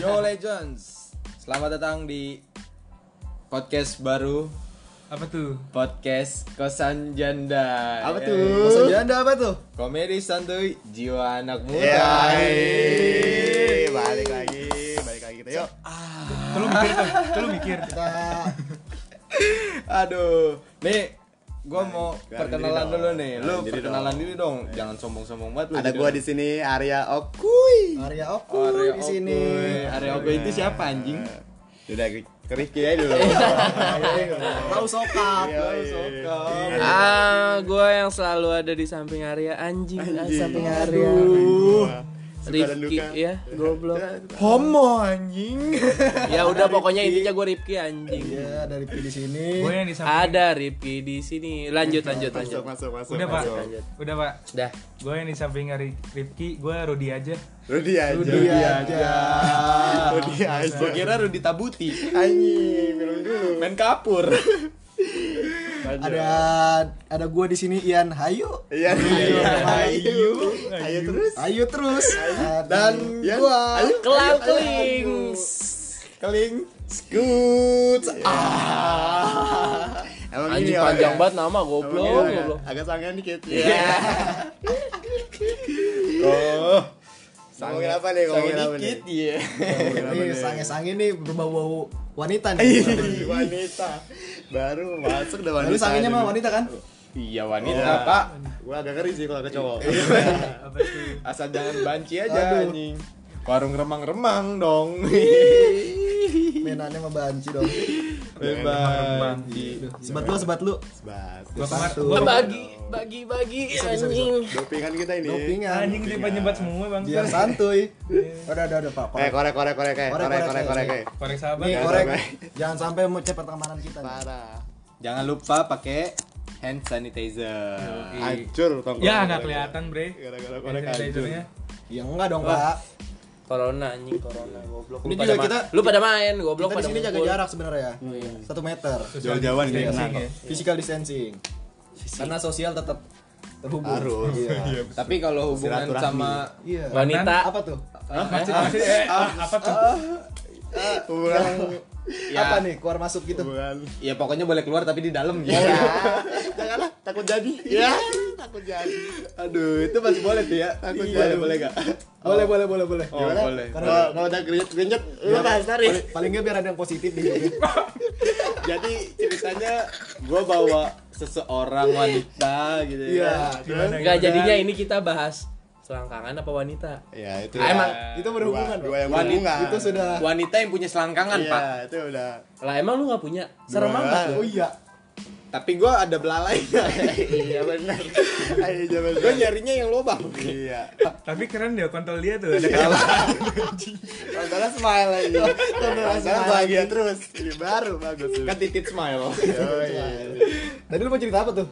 Yo Legends, selamat datang di podcast baru Apa tuh? podcast kosan janda. Apa tuh? Kosan janda apa tuh? Komedi santuy jiwa anak muda. Balik lagi, balik lagi kita yuk. Tuh lu mikir tuh, tuh lu mikir. Kita Aduh, nih gua mau kenalin perkenalan dulu dong. nih. Lu Kenalin diri perkenalan dong. diri dong, jangan sombong-sombong banget lu. ada jadi gua di sini Arya Okuy. Oh, Arya Arya di sini. Arya Okoy itu siapa anjing? Udah ke Rifki aja dulu. Tahu sokap. Iya, Tahu iya. sokap. Ah, gue yang selalu ada di samping Arya anjing, Anjing. samping Arya. Dan Rifki ya, goblok. Homo anjing. Ya udah pokoknya intinya gue Rifki anjing. Iya, dari Rifki di sini. Gue yang di samping. Ada Rifki di sini. Lanjut lanjut Masuk, lanjut. masuk, masuk. Udah pak, masuk. udah pak. Dah. Gue yang di samping Ri- Rifki, gue Rudi aja. Rudi aja. Rudi aja. Rudi aja. Gua kira Rudi Tabuti. Anjing, minum dulu. Main kapur. Ada ada gua di sini Ian Hayu Iya, Ayo, ayo, ayo terus. Ayo terus Dan Iya. gua, ayo, Kelang keling. Keling. Scoot. Ah. Emang Anjing ini panjang orangnya. banget nama goblok, goblok. agak sangean dikit. Iya. Oh. Ngomongin apa nih? Ngomongin apa nih? dikit ya. Ngomongin apa ini nih? sange-sange nih berbau-bau wanita Ih, nih wanita baru masuk udah wanita sangenya mah wanita kan? Iya wanita Iya. pak. gua agak ngeri sih kalau ke cowok? Asal jangan banci aja Aduh. anjing. Warung remang-remang dong. Mainannya mah banci dong. Banci. Sebat lu, sebat lu. Sebat. Kemarin, Ah, Bagi bagi bagi anjing. dopingan kita ini Dopingan. anjing nyebat nyebat semua bang. Biar santuy. Udah, udah, udah, Pak. eh korek korek korek eh Korek, korek korek, korek korek eh Korek sahabat. Nih, Jangan korek. sampai. Jangan sampai mencet pertemanan kita. parah Jangan lupa pakai hand sanitizer. hancur tongkrong Ya nggak kelihatan bre. gara-gara korek hancur. Ya enggak dong, Pak. Corona anjing corona goblok. Lu Ini pada juga kita- lu pada main goblok Kita pada di sini jaga jarak sebenarnya. Satu meter. jauh-jauhan ini kena Distancing kok ya. Physical distancing. Karena sosial tetap terhubung. harus Iya. Tapi kalau hubungan sama Iya. Wanita. Apa tuh? Masih, masih, eh, apa tuh? hubungan Ya. Apa nih? Keluar masuk gitu. hubungan ya pokoknya boleh keluar tapi di dalam gitu. ya janganlah takut jadi ya takut jadi Aduh, itu masih boleh tuh ya. Takut boleh, jadi. boleh gak? Boleh, boleh, boleh, boleh. Oh, Gimana? boleh. kalau kalau udah keringet keringet lu bahas tadi Paling, paling nggak biar ada yang positif di sini. Jadi ceritanya gua bawa seseorang wanita gitu ya. Iya. Gimana? jadinya ini kita bahas selangkangan apa wanita? ya itu Ah, ya. emang Itu berhubungan, dua, dua yang Wanita berhubungan Itu sudah Wanita yang punya selangkangan, iya Pak. itu udah Lah emang lu nggak punya? Serem amat Oh iya. Tapi gua ada belalainya. iya benar gua nyarinya yang lobang. iya Tapi keren dia kontol dia tuh. Ada kayak Tontonnya smile lagi Tontonnya bahagia terus Ini baru bagus Kan titit smile. Oh iya Tadi lu mau cerita apa tuh?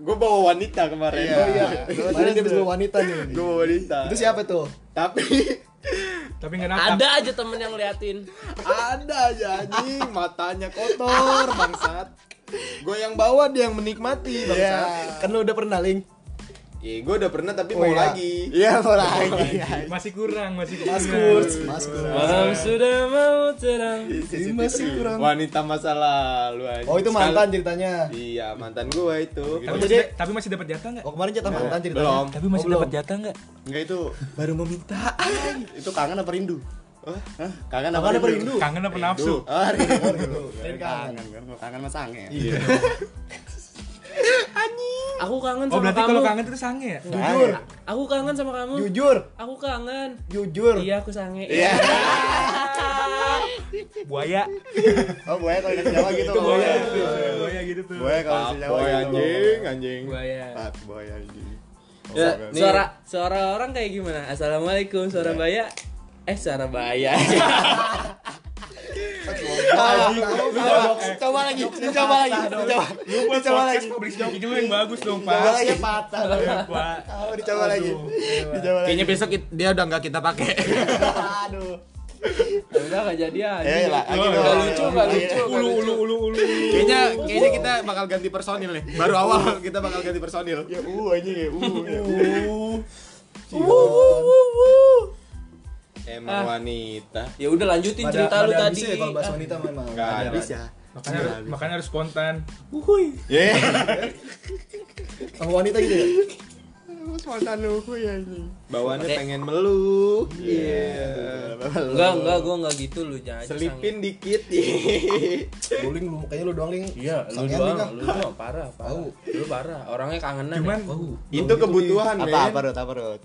gua bawa wanita kemarin. Iya. Oh iya. Kemarin dia bisa wanita nih. Gua bawa wanita. Itu siapa tuh? Tapi tapi nggak natap. Ada aja temen yang liatin. ada aja anjing matanya kotor bangsat. Gue yang bawa dia yang menikmati bangsat. Iya Kan lu udah pernah link. Iya, gue udah pernah tapi Oh, mau iya. lagi. Iya mau lagi Masih kurang, masih kurang. Mas Kurs, Mas Kurs. Malam sudah mau terang. Ini masih kurang. Wanita masa lalu anjing. Oh itu mantan ceritanya. Iya, mantan gue itu. Tapi, Oh, masih, jadi- tapi masih dapat jatah nggak? Oh kemarin cerita mantan ceritanya. Belum. Tapi masih Oh, dapat jatah nggak? Enggak itu Baru meminta. Itu kangen apa rindu? Hah? Kangen apa Kangen apa rindu? rindu? Kangen apa nafsu? Oh rindu Rindu. Kangen kan Kangen sama sange Iya. Aku kangen Oh sama berarti kamu. kalau kangen itu sange ya? Jujur, Aku kangen sama kamu. jujur, Aku kangen. jujur. Iya, aku sange. Iya Buaya. Oh buaya kalau di Jawa gitu Itu buaya. Oh, iya. Buaya gitu tuh. Buaya kalau di Jawa Boy gitu anjing, anjing. Buaya. Pak buaya anjing Ya, Oh. Suara suara orang kayak gimana? Assalamualaikum, suara baya. Eh, suara baya. Coba lagi, coba lagi, coba. Coba lagi. lu yang bagus dong, Coba Pak. lagi patah. Iya, Pak. Oh, dicoba lagi. Dicoba lagi. Kayaknya besok dia udah nggak kita pakai. Aduh. Udah enggak jadi aja. Ya, lah, lagi Nggak dong. lucu, nggak Lagi. lucu. Ulu ulu ulu ulu. kayaknya kayaknya kita bakal ganti personil nih. Baru awal kita bakal ganti personil. Ya uh anjing ya. Uh. ya, uh. Emang wanita. Ya udah lanjutin Pada- cerita lu tadi. ya kalau bahas Ah. wanita memang. Nggak Ada, habis ya. Makanya harus, makanya harus spontan. Ye. Sama wanita gitu ya? Spontan nuhu ya ini. Bawaannya Oke. pengen meluk. Iya. Enggak, enggak, gua enggak gitu lu jangan Selipin dikit. Luling lu, kayaknya lu doang ling. Iya, lu doang, ah. lu doang parah, parah. Lu parah, orangnya kangenan. Cuman ya. Oh. Itu kebutuhan, men. Apa apa Rut? Apa Rut?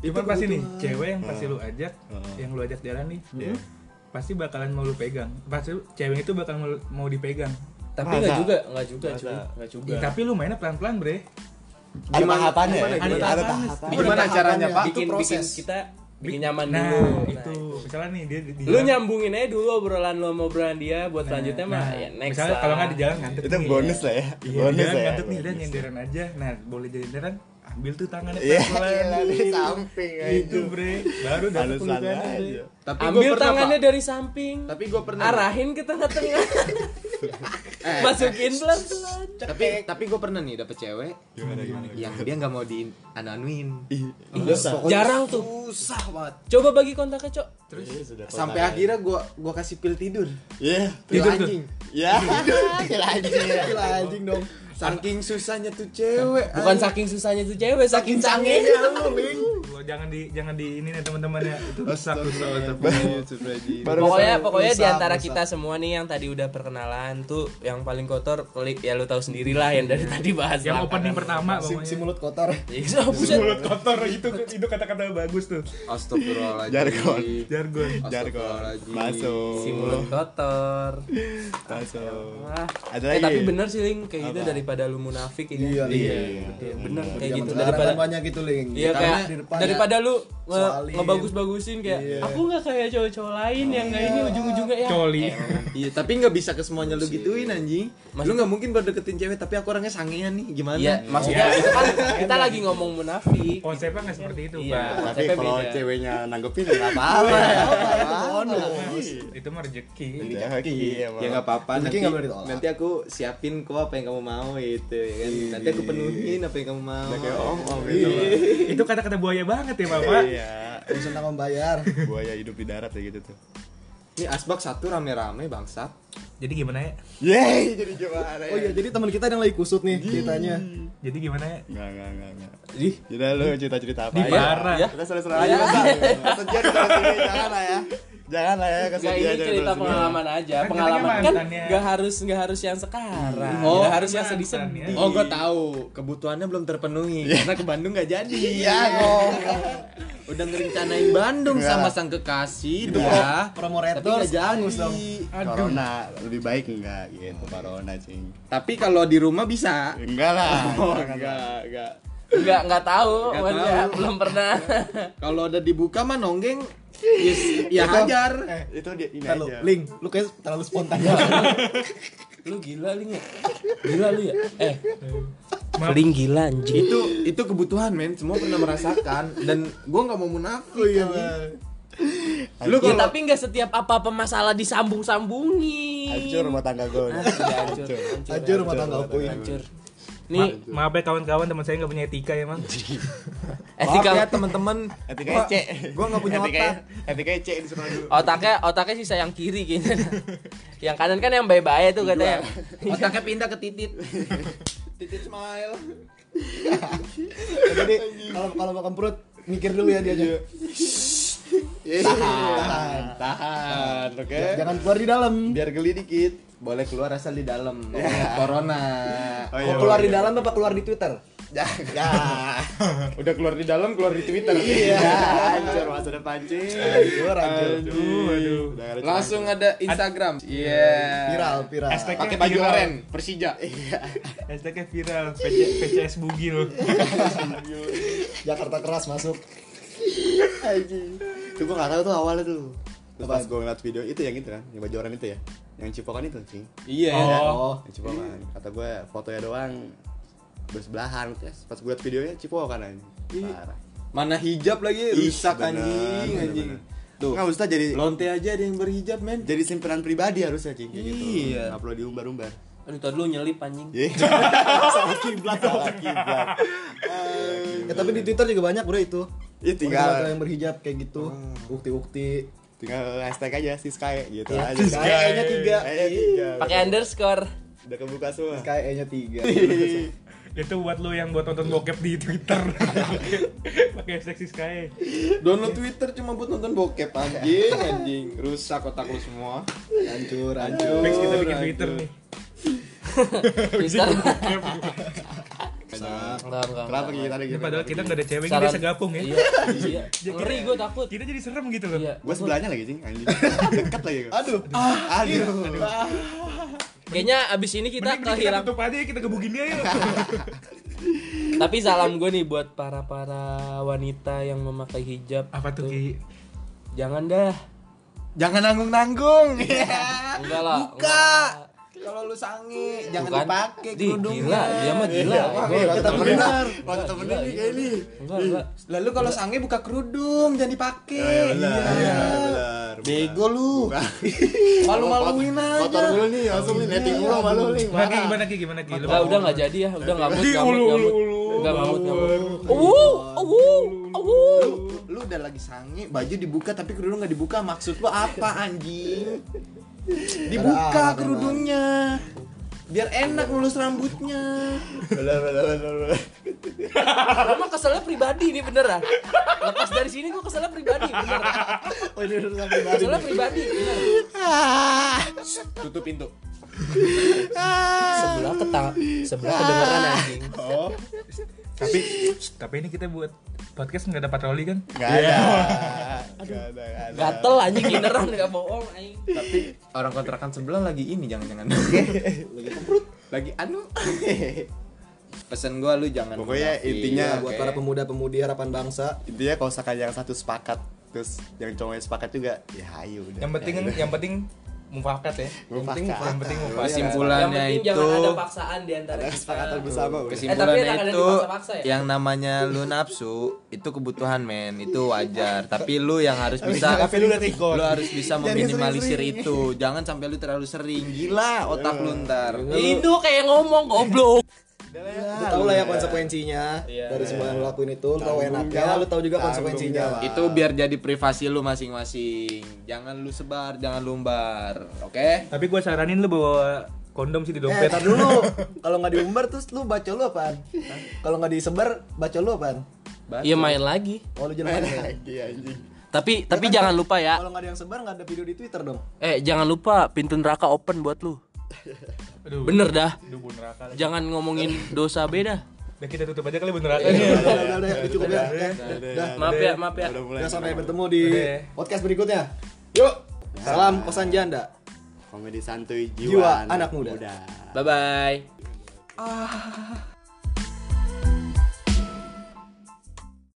Cuman pasti nih, cewek yang pasti lu ajak, Heeh. yang lu ajak jalan nih, Iya. pasti bakalan mau lu pegang. Pasti cewek itu bakal mau, mau dipegang. Tapi Masa? enggak juga, enggak juga, cuy. Enggak juga. Ya, tapi lu mainnya pelan-pelan, Bre. Ada tahapannya. gimana, ya? Ada tahapannya. tahapan. Gimana caranya. Pak? Itu bikin bikin proses. kita bikin nyaman Nah, dulu. itu. Nah, Misalnya nih dia di Lu nyambungin aja dulu obrolan lu sama obrolan dia buat selanjutnya mah nah, ya next misalnya kalau nggak di jalan ngantuk Itu nih. bonus lah ya. Iya, Bonus lah ya. ngantuk nih, bonus. nyenderan aja. Nah, boleh nyenderan, ambil tuh tangannya Iya, pelan-pelan. gila, dari samping aja. Itu, Bre. Baru pelukannya, aja. Tapi Ambil tangannya Pak. dari samping. Tapi gue pernah. arahin ke tengah-tengah. Eh, Masukin pelan-pelan. tapi tapi gue pernah nih dapet cewek Gimana gimana? yang dia nggak mau di anu-anuin. Ih, Jarang tuh. Susah banget. Coba bagi kontaknya, Cok. terus sudah Sampai kontak. akhirnya gue gua kasih pil tidur. Iya. Pil Tidur anjing. Ya. Gila anjing. Gila anjing dong. Saking susahnya tuh cewek. Bukan saking susahnya tuh cewek, saking sangenya lu. Lo jangan di jangan di ini nih teman-teman ya. Itu rusak Pokoknya pokoknya di antara kita semua nih yang tadi udah perkenalan tuh yang paling kotor klik ya lu tahu sendiri lah yang dari tadi bahas Yang opening pertama Si, pokoknya. si mulut kotor. Iya, buset. mulut kotor itu itu kata-kata bagus tuh. Astagfirullahaladzim. Jargon. Jargon. Jargon. Masuk. Si mulut kotor. Masuk. Ada Eh lagi? tapi bener sih Ling kayak gitu Apa? Daripada lu munafik ini. Iya, Iya. Iya, bener kayak Zaman gitu daripada banyak gitu ling. Iya kayak daripada lu nge ngebagus-bagusin kayak Iya. aku nggak kayak cowok-cowok lain yang nggak ini ujung-ujungnya ya. Coli. Iya, tapi nggak bisa ke semuanya lu gituin anjing. Lu nggak mungkin baru deketin cewek tapi aku orangnya sangean nih. Gimana? Iya, maksudnya itu kan kita lagi ngomong munafik. Konsepnya nggak seperti itu, Iya. Pak. Tapi kalau ceweknya nanggepin nggak apa-apa. Itu mah rezeki. Rezeki. Ya nggak apa-apa. Nanti, nanti aku siapin kok apa yang kamu mau gitu ya kan. Nanti aku penuhin apa yang kamu mau. Udah kayak om om gitu. Itu kata-kata buaya banget ya, Bapak. Iya. urusan tentang membayar. Buaya hidup di darat ya gitu tuh. Ini asbak satu rame-rame bangsat. Jadi gimana ya? Yeay, jadi gimana ya? Oh iya, jadi teman kita yang lagi kusut nih ceritanya. Jadi gimana ya? Enggak, enggak, enggak, enggak. Ih, Jadi lu cerita-cerita apa Di aja? parah. Ya. Kita selalu-selalu aja, jangan lah ya. Jangan lah ya, Gak kesejian ini cerita pengalaman aja. Kan Pengalaman kan kan mantannya. gak harus nggak harus yang sekarang. Oh, Nggak harus yang mantannya. sedih-sedih. Oh, gue tahu. Kebutuhannya belum terpenuhi karena ke Bandung nggak jadi. Iya, ngomong. Udah ngerencanain Bandung Enggak. sama sang kekasih Itu dia. promo Tapi retor nggak jadi. bagus dong. Corona lebih baik enggak gitu, corona cing. Tapi kalau di rumah bisa. Enggak lah. Oh, lah. enggak, enggak. Enggak enggak tahu, Nggak maksudnya tahu. belum pernah. Kalau udah dibuka mah nonggeng yes, ya hajar. Eh, itu dia ini Ntar lu, aja. Ling, lu kayak terlalu spontan. lu gila Ling ya? Gila lu ya? Eh. Maaf. Ling gila anjing. Itu itu kebutuhan men, semua pernah merasakan dan gua nggak mau munafik. Oh iya, anjing. Lu Ya tapi nggak setiap apa-apa masalah disambung-sambungin. hancur rumah tangga gue. Ah, sudah hancur. Hancur rumah tangga aku ya. Hancur. Ma Nih, maaf ya kawan-kawan teman saya nggak punya etika ya, Mang. Maaf etika ya teman-teman. Etika C. Gua nggak punya Etika otak. Etika C disuruh dulu. otaknya otaknya sisa yang kiri kayaknya. yang kanan kan yang baik-baik tuh katanya. Otaknya pindah ke titit. titit smile. Jadi kalau kalau makan perut mikir dulu ya dia aja. Tahan, tahan, oke. Jangan keluar di dalam. Biar geli dikit. Boleh keluar asal di dalam. Ingat Corona. Oh, iya, Mau keluar iya. di dalam apa keluar di Twitter? Ya. Udah keluar di dalam, keluar di Twitter. Iya, hancur masa depan cing. Hancur, hancur. Aduh, aduh. Udah nggak ada Langsung ada Instagram. Iya. Viral, viral. Hashtag- Pakai baju Viral. oren, Persija. Hashtagnya viral, PC, PCS Bugil. Jakarta keras masuk. Anjing. Itu gua enggak tahu tuh awalnya tuh. Terus pas gua ngeliat video itu yang itu kan, yang baju orang itu ya. Yang cipokan itu, cing. Iya. Oh. Yang cipokan. Kata gue fotonya doang bersebelahan terus pas gue liat videonya cipokan aja. Parah. Mana hijab lagi rusak bener, anjing, bener, anjing. bener. Tuh. Nggak usah jadi Lonte aja ada yang berhijab, men. jadi simpenan pribadi harusnya cing kayak gitu. Iya. Nggak perlu diumbar-umbar. Aduh, tadi lu nyelip anjing. Iya. Salah kiblat, salah kiblat. Ya tapi di Twitter juga banyak bro itu. Ya tinggal yang berhijab kayak gitu. Ukti-ukti. Tinggal hashtag aja si Sky gitu Iya. aja. Sky E-nya tiga. E-nya tiga. Pakai underscore. Udah kebuka semua. Sky E-nya tiga. Itu buat lu yang buat nonton bokep di Twitter. Pakai hashtag Siskae. Download Twitter cuma buat nonton bokep anjing, anjing. Rusak otak lu semua. Hancur, hancur. Next kita bikin. Twitter nih. Twitter. Banyak. Enggak, enggak. Kenapa kita ada gitu? padahal kita nggak ada cewek, Saran- kita segapung ya. Iya, iya. Ngeri gue takut. Kita jadi serem gitu loh. Iya. Gue sebelahnya lagi cing, anjing. Dekat lagi. gua. Aduh. Aduh. Kayaknya abis ini kita kehilangan. tutup aja kita gebugin dia yuk. Tapi salam gue nih buat para para wanita yang memakai hijab. Apa tuh Ki? Jangan dah. Jangan nanggung-nanggung. Enggak lah. Buka. Kalau lu sange, jangan Bukan. dipakai Di, kerudungnya. gila, dia mah gila. Gua- Kita benar. Waktu temennya nih kayak ini. Lalu kalau sange buka kerudung, jangan dipakai. Iya, benar. Bego lu. Malu-maluin aja. Kotor dulu nih, langsung nih netting mulu malu nih. Gimana Ki? Gimana Ki? Lu Enggak, udah enggak jadi ya. Udah ngamut, ngamut. Enggak ngamut, ngamut. Awu, awu, awu. Lu, lu udah lagi sange, baju dibuka tapi kerudung nggak dibuka. Maksud lu apa anjing? Dibuka kerudungnya. Biar enak ngelus rambutnya. Benar, benar, benar. Gua mah keselnya pribadi nih beneran. Lepas dari sini gua keselnya pribadi, bener. Oh, ini urusan pribadi. Keselnya pribadi, bener. Tutup pintu. Sebelah ketang, sebelah kedengeran anjing. Oh, Tapi tapi ini kita buat podcast nggak ada patroli kan? enggak ada. Enggak ada, enggak ada. Gatel anjing beneran enggak bohong. Tapi orang kontrakan sebelah lagi ini jangan-jangan. lagi kemprut. Lagi anu. Pesen gua lu jangan Pokoknya munafik. intinya Ya, buat para pemuda-pemudi harapan bangsa. Intinya kalau misalkan yang satu sepakat, terus yang cowoknya sepakat juga, ya ayo udah. Yang penting Ya, udah. yang penting mufakat ya. Yang penting Mufakat. yang penting mufakat. Yang kesimpulannya penting itu jangan ada paksaan di antara ada kesepakatan bersama. Eh, tapi kesimpulannya ada itu ya? yang namanya lu nafsu itu kebutuhan men itu wajar tapi lu yang harus bisa Tapi lu lu harus bisa meminimalisir itu jangan sampai lu terlalu sering gila otak lu ntar Itu kayak ngomong goblok. Lu tau lah ya konsekuensinya Iya. dari semua yang lu lakuin itu. Lu Tanggung enaknya, lu tahu juga konsekuensinya. jawab. itu biar jadi privasi lu masing-masing jangan lu sebar jangan lu umbar oke Tapi gua saranin lu bawa kondom sih di Eh, dompet. tar dulu. Kalau nggak diumbar terus lu baca lu apaan? Kalau nggak disebar, baca lu apaan? Iya main lagi. Oh, lu jangan Main main. lagi anjing. Tapi tapi jangan lupa ya. Kalau nggak ada yang sebar, nggak ada video di Twitter dong. Eh jangan lupa pintu neraka open buat lu. Aduh. Bener dah. Aduh neraka. Jangan ngomongin dosa beda. Udah kita tutup aja kali bu neraka Udah, nih. udah, udah, udah, udah, cukup ya. Udah. Maaf ya, maaf ya. Udah sampai bertemu di podcast berikutnya. Yuk. Salam kosan janda. Komedi santuy Jiwa jiwa, anak muda. Bye bye.